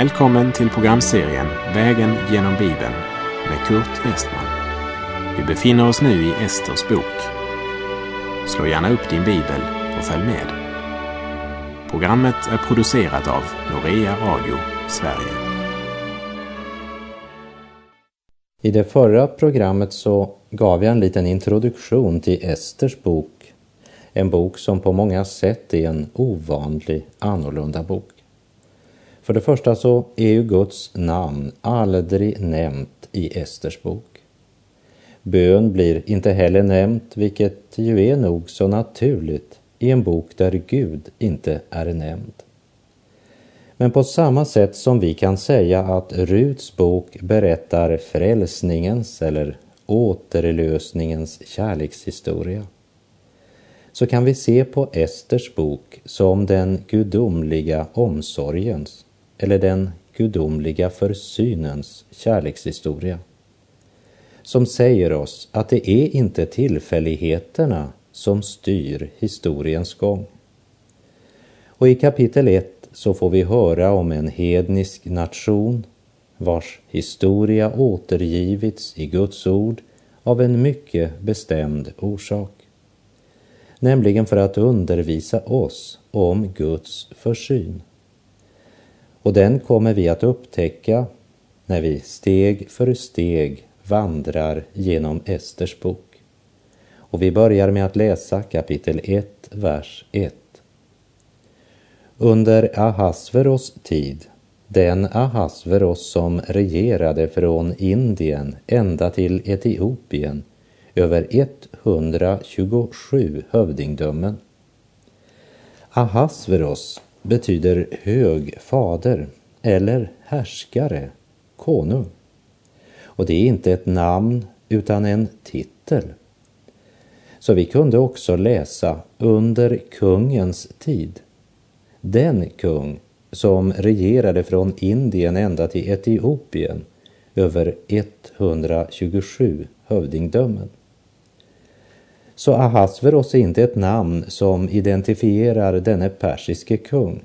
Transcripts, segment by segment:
Välkommen till programserien Vägen genom Bibeln med Kurt Westman. Vi befinner oss nu i Esters bok. Slå gärna upp din bibel och följ med. Programmet är producerat av Norea Radio Sverige. I det förra programmet så gav jag en liten introduktion till Esters bok. En bok som på många sätt är en ovanlig, annorlunda bok. För det första så är ju Guds namn aldrig nämnt i Esters bok. Bön blir inte heller nämnt, vilket ju är nog så naturligt i en bok där Gud inte är nämnd. Men på samma sätt som vi kan säga att Ruts bok berättar frälsningens eller återlösningens kärlekshistoria, så kan vi se på Esters bok som den gudomliga omsorgens eller den gudomliga försynens kärlekshistoria. Som säger oss att det är inte tillfälligheterna som styr historiens gång. Och i kapitel 1 så får vi höra om en hednisk nation vars historia återgivits i Guds ord av en mycket bestämd orsak. Nämligen för att undervisa oss om Guds försyn. Och den kommer vi att upptäcka när vi steg för steg vandrar genom Esters bok. Och vi börjar med att läsa kapitel 1, vers 1. Under Ahasveros tid, den Ahasveros som regerade från Indien ända till Etiopien över 127 hövdingdömen. Ahasveros betyder hög fader eller härskare, konung. Och det är inte ett namn utan en titel. Så vi kunde också läsa under kungens tid. Den kung som regerade från Indien ända till Etiopien över 127 hövdingdömen. Så Ahasveros är inte ett namn som identifierar denne persiske kung.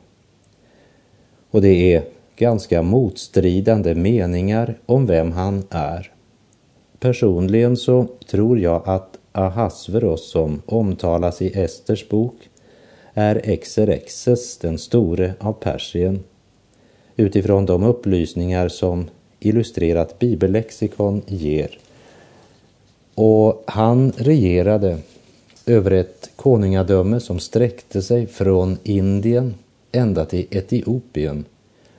Och det är ganska motstridande meningar om vem han är. Personligen så tror jag att Ahasveros som omtalas i Esters bok är Exerexes den store av Persien utifrån de upplysningar som illustrerat bibellexikon ger och han regerade över ett konungadöme som sträckte sig från Indien ända till Etiopien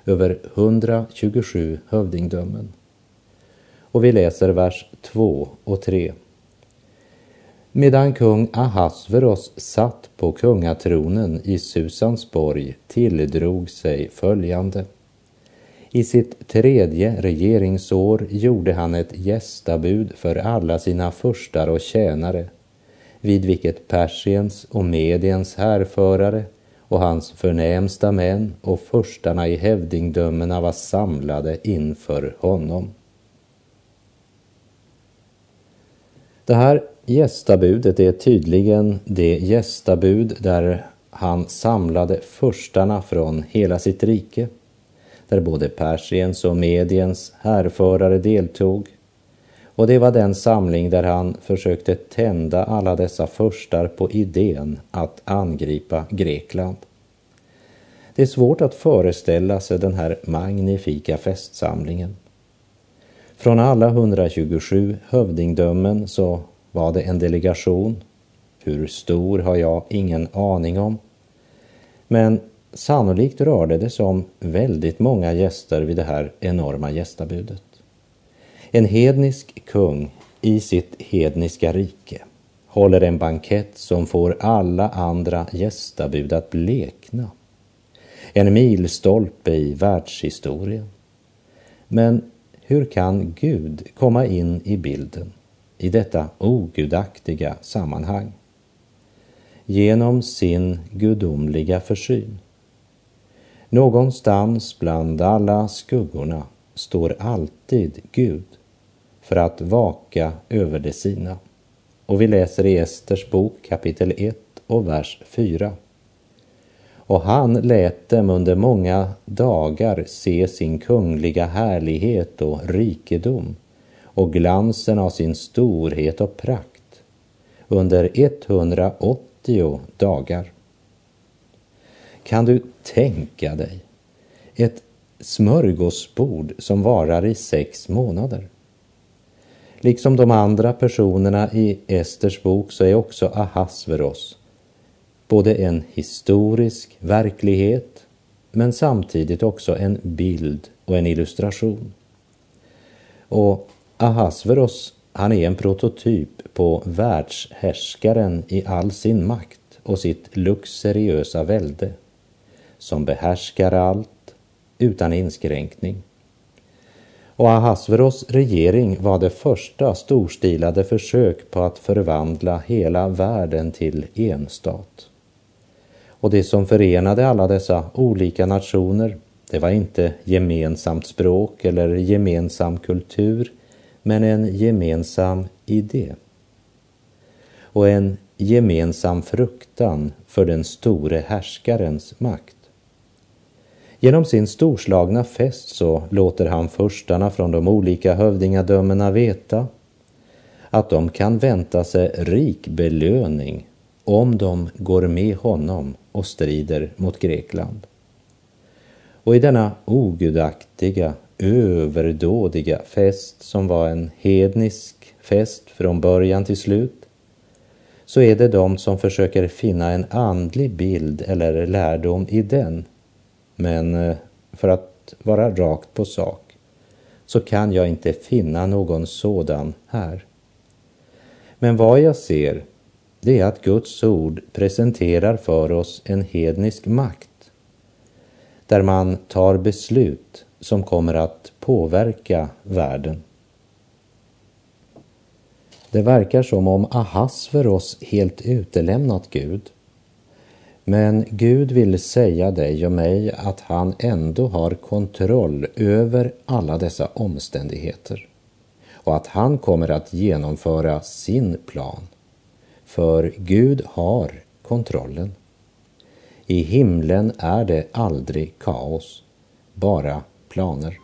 över 127 hövdingdömen. Och vi läser vers 2 och 3. Medan kung Ahasveros satt på kungatronen i Susansborg tilldrog sig följande. I sitt tredje regeringsår gjorde han ett gästabud för alla sina furstar och tjänare, vid vilket Persiens och Mediens härförare och hans förnämsta män och furstarna i hävdingdömena var samlade inför honom. Det här gästabudet är tydligen det gästabud där han samlade furstarna från hela sitt rike där både Persiens och Mediens härförare deltog. Och det var den samling där han försökte tända alla dessa förstar på idén att angripa Grekland. Det är svårt att föreställa sig den här magnifika festsamlingen. Från alla 127 hövdingdömen så var det en delegation. Hur stor har jag ingen aning om. Men Sannolikt rörde det sig om väldigt många gäster vid det här enorma gästabudet. En hednisk kung i sitt hedniska rike håller en bankett som får alla andra gästabud att blekna. En milstolpe i världshistorien. Men hur kan Gud komma in i bilden i detta ogudaktiga sammanhang? Genom sin gudomliga försyn. Någonstans bland alla skuggorna står alltid Gud för att vaka över det sina. Och vi läser i Esters bok kapitel 1 och vers 4. och han lät dem under många dagar se sin kungliga härlighet och rikedom och glansen av sin storhet och prakt under 180 dagar. Kan du tänka dig ett smörgåsbord som varar i sex månader? Liksom de andra personerna i Esters bok så är också Ahasveros både en historisk verklighet men samtidigt också en bild och en illustration. Och Ahasveros, han är en prototyp på världshärskaren i all sin makt och sitt luxuriösa välde som behärskar allt utan inskränkning. Och Ahasveros regering var det första storstilade försök på att förvandla hela världen till en enstat. Och det som förenade alla dessa olika nationer, det var inte gemensamt språk eller gemensam kultur, men en gemensam idé. Och en gemensam fruktan för den store härskarens makt. Genom sin storslagna fest så låter han förstarna från de olika hövdingadömena veta att de kan vänta sig rik belöning om de går med honom och strider mot Grekland. Och i denna ogudaktiga, överdådiga fest som var en hednisk fest från början till slut, så är det de som försöker finna en andlig bild eller lärdom i den. Men eh, för att vara rakt på sak så kan jag inte finna någon sådan här. Men vad jag ser det är att Guds ord presenterar för oss en hednisk makt där man tar beslut som kommer att påverka världen. Det verkar som om Ahasveros oss helt utelämnat Gud. Men Gud vill säga dig och mig att han ändå har kontroll över alla dessa omständigheter och att han kommer att genomföra sin plan. För Gud har kontrollen. I himlen är det aldrig kaos, bara planer.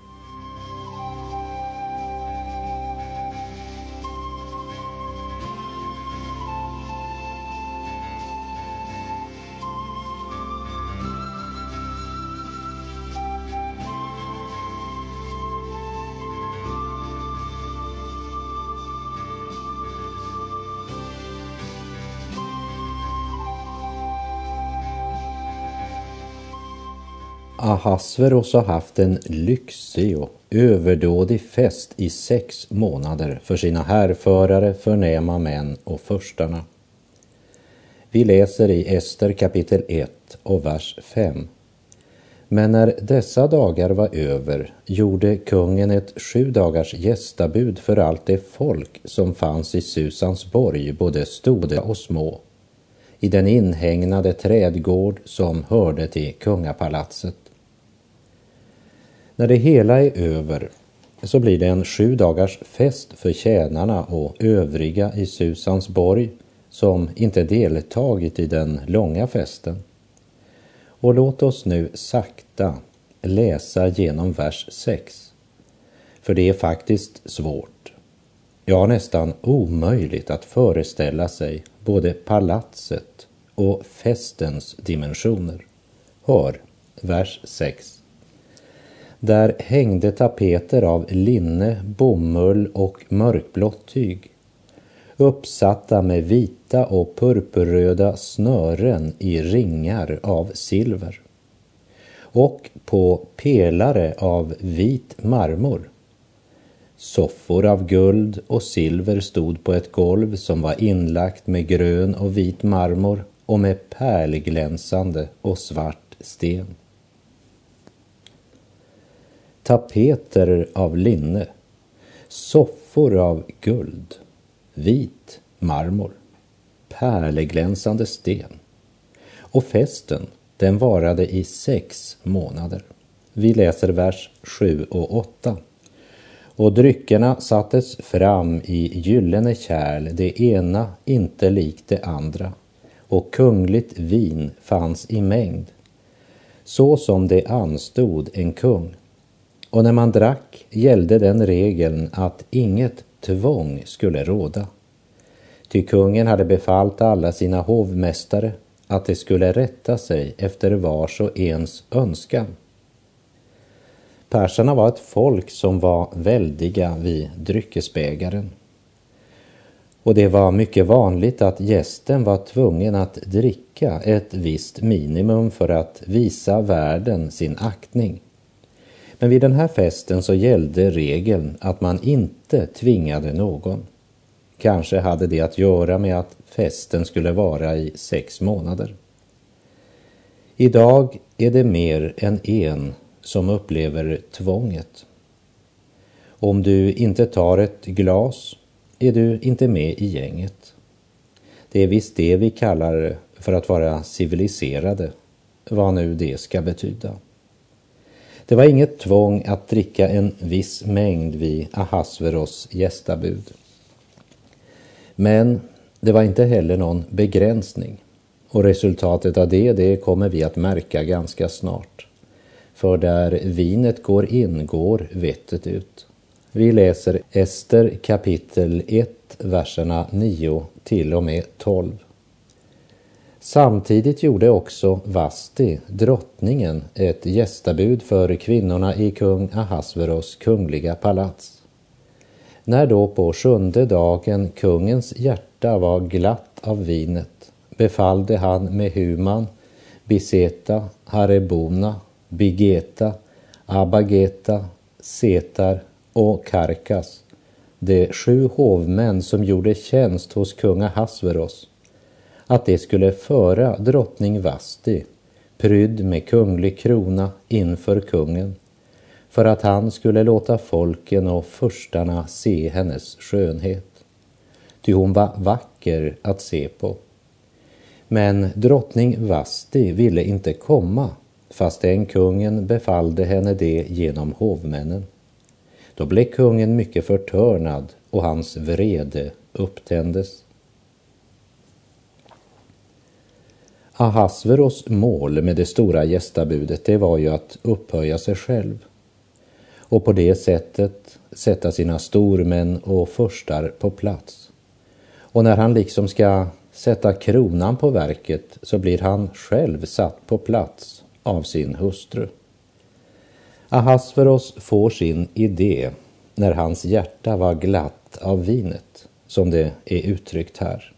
Ahasveros har haft en lyxig och överdådig fest i sex månader för sina härförare, förnäma män och förstarna. Vi läser i Ester kapitel 1 och vers 5. Men när dessa dagar var över gjorde kungen ett sju dagars gästabud för allt det folk som fanns i Susans borg, både stora och små, i den inhägnade trädgård som hörde till kungapalatset. När det hela är över så blir det en sju dagars fest för tjänarna och övriga i Susansborg som inte deltagit i den långa festen. Och låt oss nu sakta läsa genom vers 6. För det är faktiskt svårt, ja nästan omöjligt att föreställa sig både palatset och festens dimensioner. Hör vers 6. Där hängde tapeter av linne, bomull och mörkblått tyg. Uppsatta med vita och purpurröda snören i ringar av silver. Och på pelare av vit marmor. Soffor av guld och silver stod på ett golv som var inlagt med grön och vit marmor och med pärlglänsande och svart sten tapeter av linne, soffor av guld, vit marmor, pärleglänsande sten. Och festen, den varade i sex månader. Vi läser vers 7 och 8. Och dryckerna sattes fram i gyllene kärl, det ena inte likt det andra, och kungligt vin fanns i mängd, så som det anstod en kung. Och när man drack gällde den regeln att inget tvång skulle råda. Ty kungen hade befallt alla sina hovmästare att de skulle rätta sig efter vars och ens önskan. Perserna var ett folk som var väldiga vid dryckesbägaren. Och det var mycket vanligt att gästen var tvungen att dricka ett visst minimum för att visa världen sin aktning. Men vid den här festen så gällde regeln att man inte tvingade någon. Kanske hade det att göra med att festen skulle vara i sex månader. Idag är det mer än en som upplever tvånget. Om du inte tar ett glas är du inte med i gänget. Det är visst det vi kallar för att vara civiliserade, vad nu det ska betyda. Det var inget tvång att dricka en viss mängd vid Ahasveros gästabud. Men det var inte heller någon begränsning och resultatet av det, det kommer vi att märka ganska snart. För där vinet går in går vettet ut. Vi läser Ester kapitel 1, verserna 9 till och med 12. Samtidigt gjorde också Vasti, drottningen, ett gästabud för kvinnorna i kung Ahasveros kungliga palats. När då på sjunde dagen kungens hjärta var glatt av vinet befallde han Mehuman, Biseta, Harebona, Bigeta, Abageta, Setar och Karkas, de sju hovmän som gjorde tjänst hos kung Ahasveros, att de skulle föra drottning Vasti, prydd med kunglig krona, inför kungen, för att han skulle låta folken och förstarna se hennes skönhet. Ty hon var vacker att se på. Men drottning Vasti ville inte komma, fastän kungen befallde henne det genom hovmännen. Då blev kungen mycket förtörnad och hans vrede upptändes. Ahasveros mål med det stora gästabudet det var ju att upphöja sig själv och på det sättet sätta sina stormän och förstar på plats. Och när han liksom ska sätta kronan på verket så blir han själv satt på plats av sin hustru. Ahasveros får sin idé när hans hjärta var glatt av vinet, som det är uttryckt här.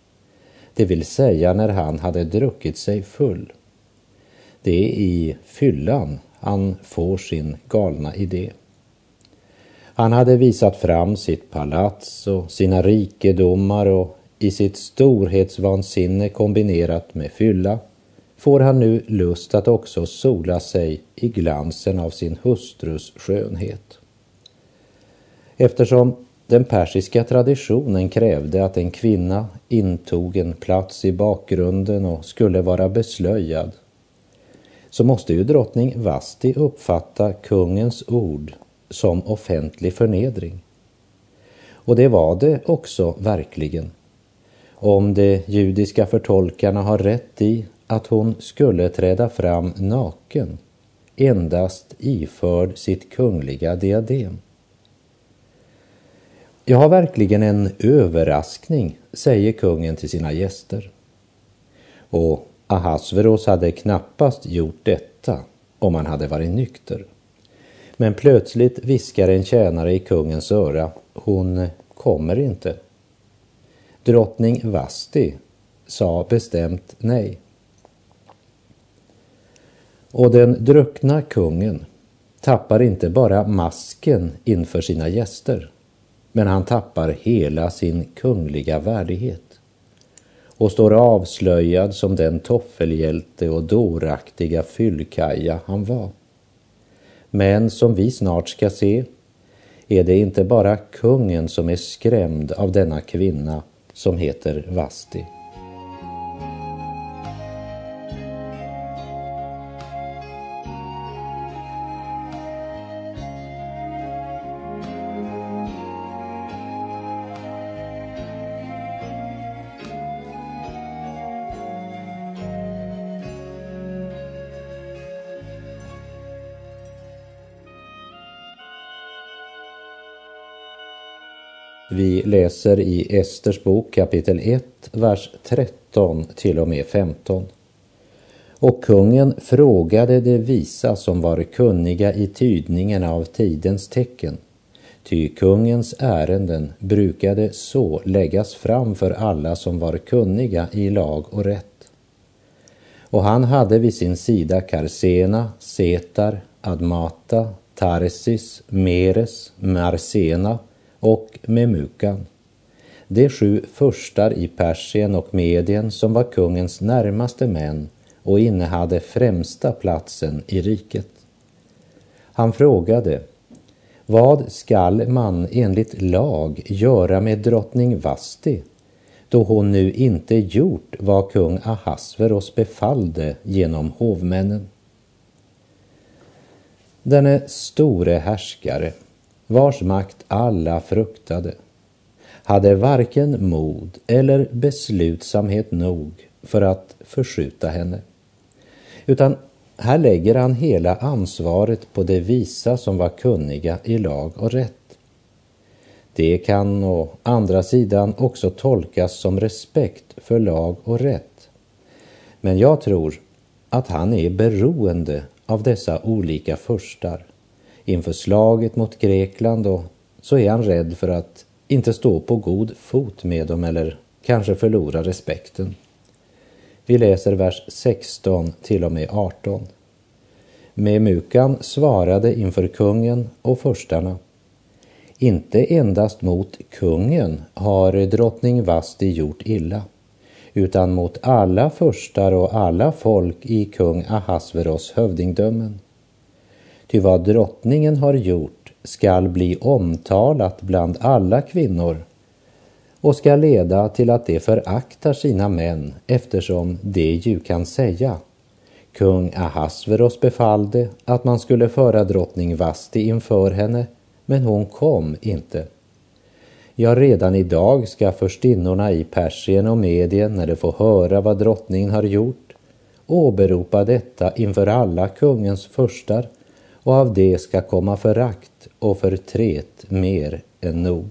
Det vill säga när han hade druckit sig full. Det är i fyllan han får sin galna idé. Han hade visat fram sitt palats och sina rikedomar och i sitt storhetsvansinne kombinerat med fylla får han nu lust att också sola sig i glansen av sin hustrus skönhet. Eftersom den persiska traditionen krävde att en kvinna intog en plats i bakgrunden och skulle vara beslöjad så måste ju drottning Vasti uppfatta kungens ord som offentlig förnedring. Och det var det också verkligen. Om de judiska förtolkarna har rätt i att hon skulle träda fram naken, endast iförd sitt kungliga diadem. Jag har verkligen en överraskning, säger kungen till sina gäster. Och Ahasveros hade knappast gjort detta om han hade varit nykter. Men plötsligt viskar en tjänare i kungens öra, hon kommer inte. Drottning Vasti sa bestämt nej. Och den druckna kungen tappar inte bara masken inför sina gäster, men han tappar hela sin kungliga värdighet och står avslöjad som den toffelhjälte och dåraktiga fyllkaja han var. Men som vi snart ska se är det inte bara kungen som är skrämd av denna kvinna som heter Vasti. Vi läser i Esters bok kapitel 1, vers 13 till och med 15. Och kungen frågade de visa som var kunniga i tydningen av tidens tecken, ty kungens ärenden brukade så läggas fram för alla som var kunniga i lag och rätt. Och han hade vid sin sida Karsena, Setar, Admata, Tarsis, Meres, Marsena och Memukan. De sju förstar i Persien och Medien som var kungens närmaste män och innehade främsta platsen i riket. Han frågade, vad skall man enligt lag göra med drottning Vasti då hon nu inte gjort vad kung Ahasveros befallde genom hovmännen? Denne store härskare, vars makt alla fruktade, hade varken mod eller beslutsamhet nog för att förskjuta henne. Utan här lägger han hela ansvaret på de visa som var kunniga i lag och rätt. Det kan å andra sidan också tolkas som respekt för lag och rätt. Men jag tror att han är beroende av dessa olika furstar inför slaget mot Grekland och så är han rädd för att inte stå på god fot med dem eller kanske förlora respekten. Vi läser vers 16 till och med 18. Memukan svarade inför kungen och förstarna. Inte endast mot kungen har drottning Vasti gjort illa, utan mot alla förstar och alla folk i kung Ahasveros hövdingdömen. Ty vad drottningen har gjort skall bli omtalat bland alla kvinnor och ska leda till att de föraktar sina män eftersom de ju kan säga Kung Ahasveros befallde att man skulle föra drottning Vasti inför henne, men hon kom inte. Ja, redan idag ska förstinnorna i Persien och Medien, när de får höra vad drottningen har gjort, åberopa detta inför alla kungens förstar och av det ska komma förakt och förtret mer än nog.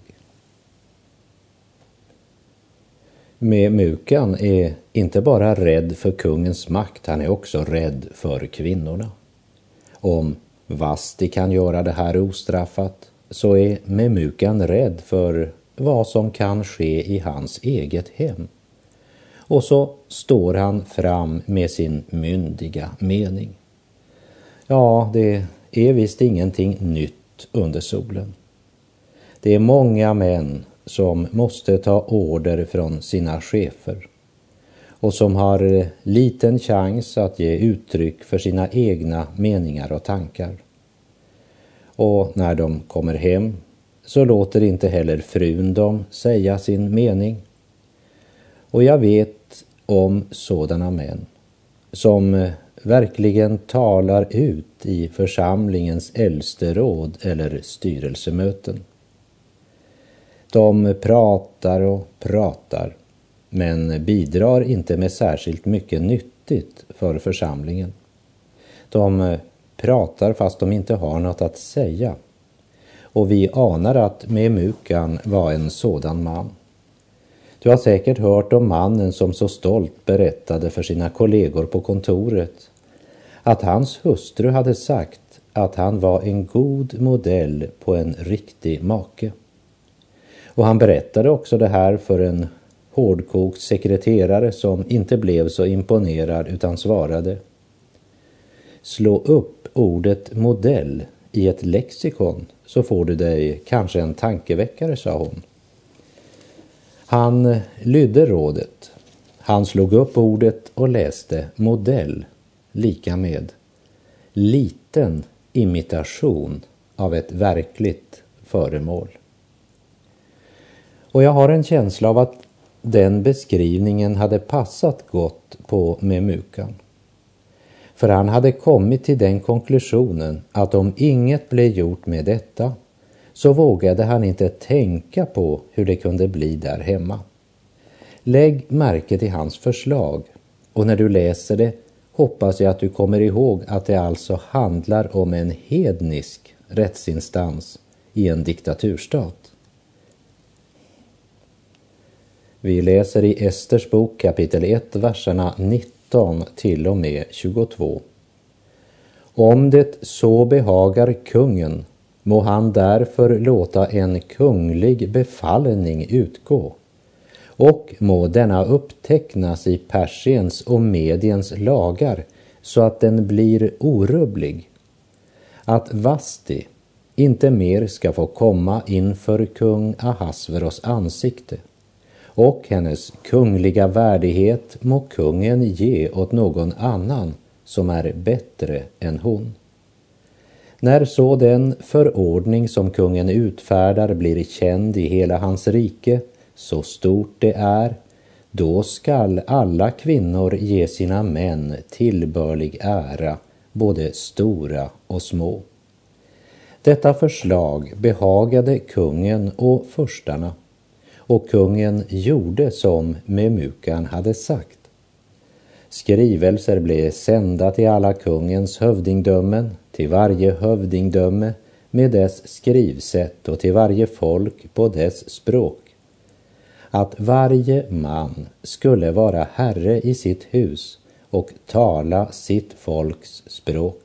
med Mukan är inte bara rädd för kungens makt, han är också rädd för kvinnorna. Om Vasti kan göra det här ostraffat så är Memukan rädd för vad som kan ske i hans eget hem. Och så står han fram med sin myndiga mening. Ja, det är visst ingenting nytt under solen. Det är många män som måste ta order från sina chefer och som har eh, liten chans att ge uttryck för sina egna meningar och tankar. Och när de kommer hem så låter inte heller frun dem säga sin mening. Och jag vet om sådana män som eh, verkligen talar ut i församlingens äldsteråd eller styrelsemöten. De pratar och pratar men bidrar inte med särskilt mycket nyttigt för församlingen. De pratar fast de inte har något att säga. Och vi anar att Memukan var en sådan man. Du har säkert hört om mannen som så stolt berättade för sina kollegor på kontoret att hans hustru hade sagt att han var en god modell på en riktig make. Och han berättade också det här för en hårdkokt sekreterare som inte blev så imponerad utan svarade. Slå upp ordet modell i ett lexikon så får du dig kanske en tankeväckare, sa hon. Han lydde rådet. Han slog upp ordet och läste modell lika med liten imitation av ett verkligt föremål. Och jag har en känsla av att den beskrivningen hade passat gott på Memukan. För han hade kommit till den konklusionen att om inget blev gjort med detta så vågade han inte tänka på hur det kunde bli där hemma. Lägg märke till hans förslag och när du läser det hoppas jag att du kommer ihåg att det alltså handlar om en hednisk rättsinstans i en diktaturstat. Vi läser i Esters bok kapitel 1, verserna 19 till och med 22. Om det så behagar kungen må han därför låta en kunglig befallning utgå och må denna upptecknas i Persiens och Mediens lagar så att den blir orubblig. Att Vasti inte mer ska få komma inför kung Ahasveros ansikte och hennes kungliga värdighet må kungen ge åt någon annan som är bättre än hon. När så den förordning som kungen utfärdar blir känd i hela hans rike, så stort det är, då skall alla kvinnor ge sina män tillbörlig ära, både stora och små. Detta förslag behagade kungen och förstarna och kungen gjorde som Memukan hade sagt. Skrivelser blev sända till alla kungens hövdingdömen, till varje hövdingdöme med dess skrivsätt och till varje folk på dess språk. Att varje man skulle vara herre i sitt hus och tala sitt folks språk.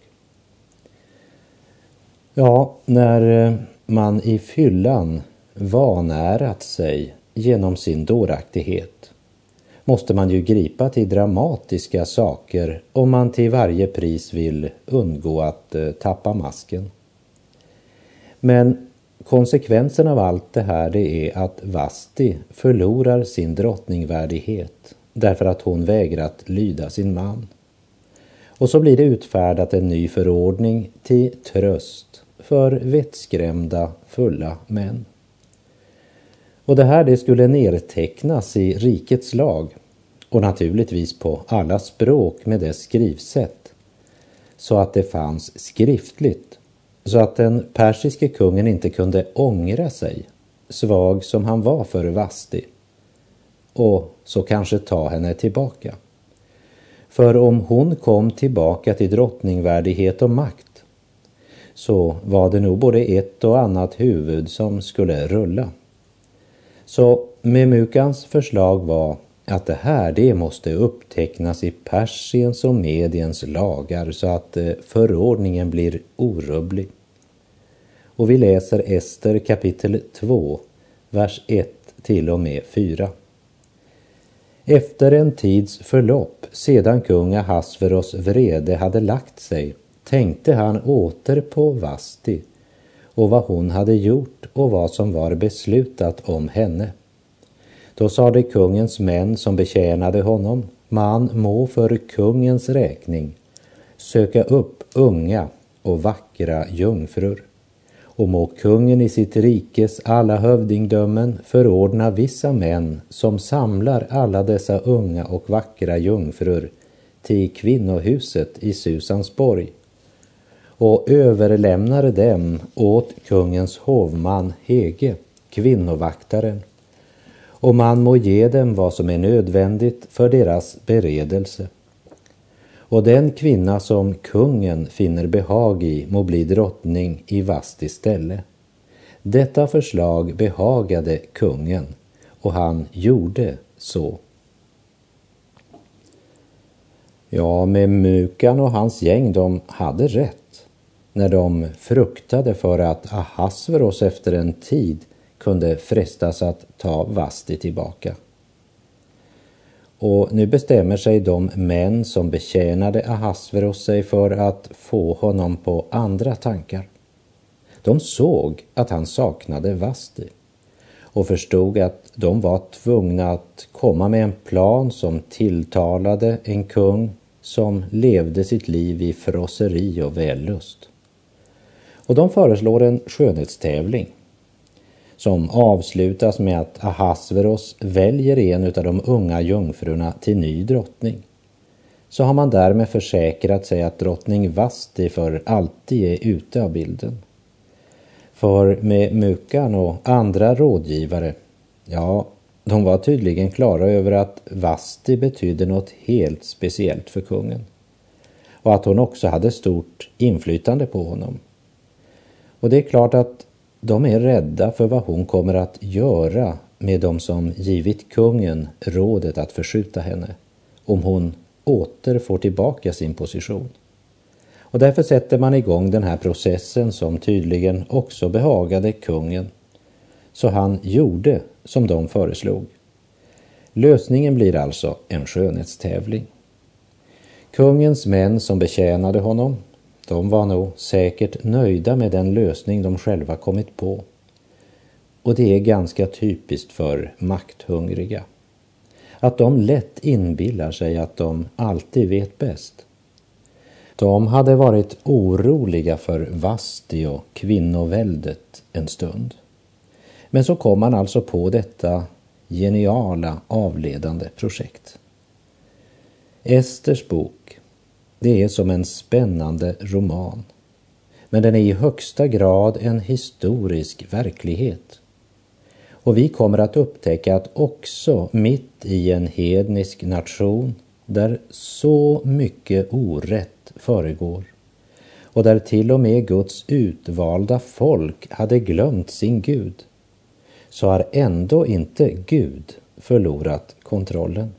Ja, när eh, man i fyllan vanärat sig genom sin dåraktighet måste man ju gripa till dramatiska saker om man till varje pris vill undgå att eh, tappa masken. Men konsekvensen av allt det här det är att Vasti förlorar sin drottningvärdighet därför att hon vägrat lyda sin man. Och så blir det utfärdat en ny förordning till tröst för vettskrämda fulla män. Och det här det skulle nedtecknas i rikets lag och naturligtvis på alla språk med dess skrivsätt så att det fanns skriftligt så att den persiske kungen inte kunde ångra sig, svag som han var för Vasti, och så kanske ta henne tillbaka. För om hon kom tillbaka till drottningvärdighet och makt så var det nog både ett och annat huvud som skulle rulla. Så Memukans förslag var att det här det måste upptecknas i Persiens och Mediens lagar så att eh, förordningen blir orubblig. Och vi läser Ester kapitel 2, vers 1 till och med 4. Efter en tids förlopp, sedan kung Ahasveros vrede hade lagt sig, tänkte han åter på Vasti och vad hon hade gjort och vad som var beslutat om henne. Då sade kungens män som betjänade honom, man må för kungens räkning söka upp unga och vackra jungfrur och må kungen i sitt rikes alla hövdingdömen förordna vissa män som samlar alla dessa unga och vackra jungfrur till kvinnohuset i Susansborg och överlämnar dem åt kungens hovman Hege, kvinnovaktaren. Och man må ge dem vad som är nödvändigt för deras beredelse. Och den kvinna som kungen finner behag i må bli drottning i Vastis ställe. Detta förslag behagade kungen och han gjorde så. Ja, med Mukan och hans gäng, de hade rätt när de fruktade för att Ahasveros efter en tid kunde frestas att ta Vasti tillbaka. Och nu bestämmer sig de män som betjänade Ahasveros sig för att få honom på andra tankar. De såg att han saknade Vasti och förstod att de var tvungna att komma med en plan som tilltalade en kung som levde sitt liv i frosseri och vällust. Och de föreslår en skönhetstävling som avslutas med att Ahasveros väljer en av de unga jungfrurna till ny drottning. Så har man därmed försäkrat sig att drottning Vasti för alltid är ute av bilden. För med Mukan och andra rådgivare, ja, de var tydligen klara över att Vasti betydde något helt speciellt för kungen och att hon också hade stort inflytande på honom. Och det är klart att de är rädda för vad hon kommer att göra med dem som givit kungen rådet att förskjuta henne om hon åter får tillbaka sin position. Och därför sätter man igång den här processen som tydligen också behagade kungen. Så han gjorde som de föreslog. Lösningen blir alltså en skönhetstävling. Kungens män som betjänade honom, de var nog säkert nöjda med den lösning de själva kommit på. Och det är ganska typiskt för makthungriga. Att de lätt inbillar sig att de alltid vet bäst. De hade varit oroliga för Vasti och kvinnoväldet en stund. Men så kom man alltså på detta geniala avledande projekt. Esters bok, det är som en spännande roman. Men den är i högsta grad en historisk verklighet. Och vi kommer att upptäcka att också mitt i en hednisk nation där så mycket orätt föregår och där till och med Guds utvalda folk hade glömt sin Gud, så har ändå inte Gud förlorat kontrollen.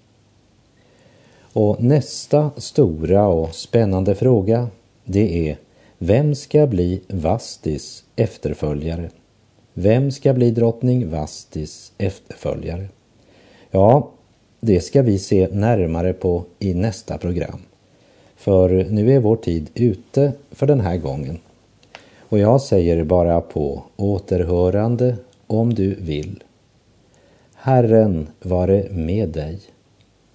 Och nästa stora och spännande fråga, det är vem ska bli Vastis efterföljare? Vem ska bli drottning Vastis efterföljare? Ja, det ska vi se närmare på i nästa program. För nu är vår tid ute för den här gången. Och jag säger bara på återhörande om du vill. Herren vare med dig.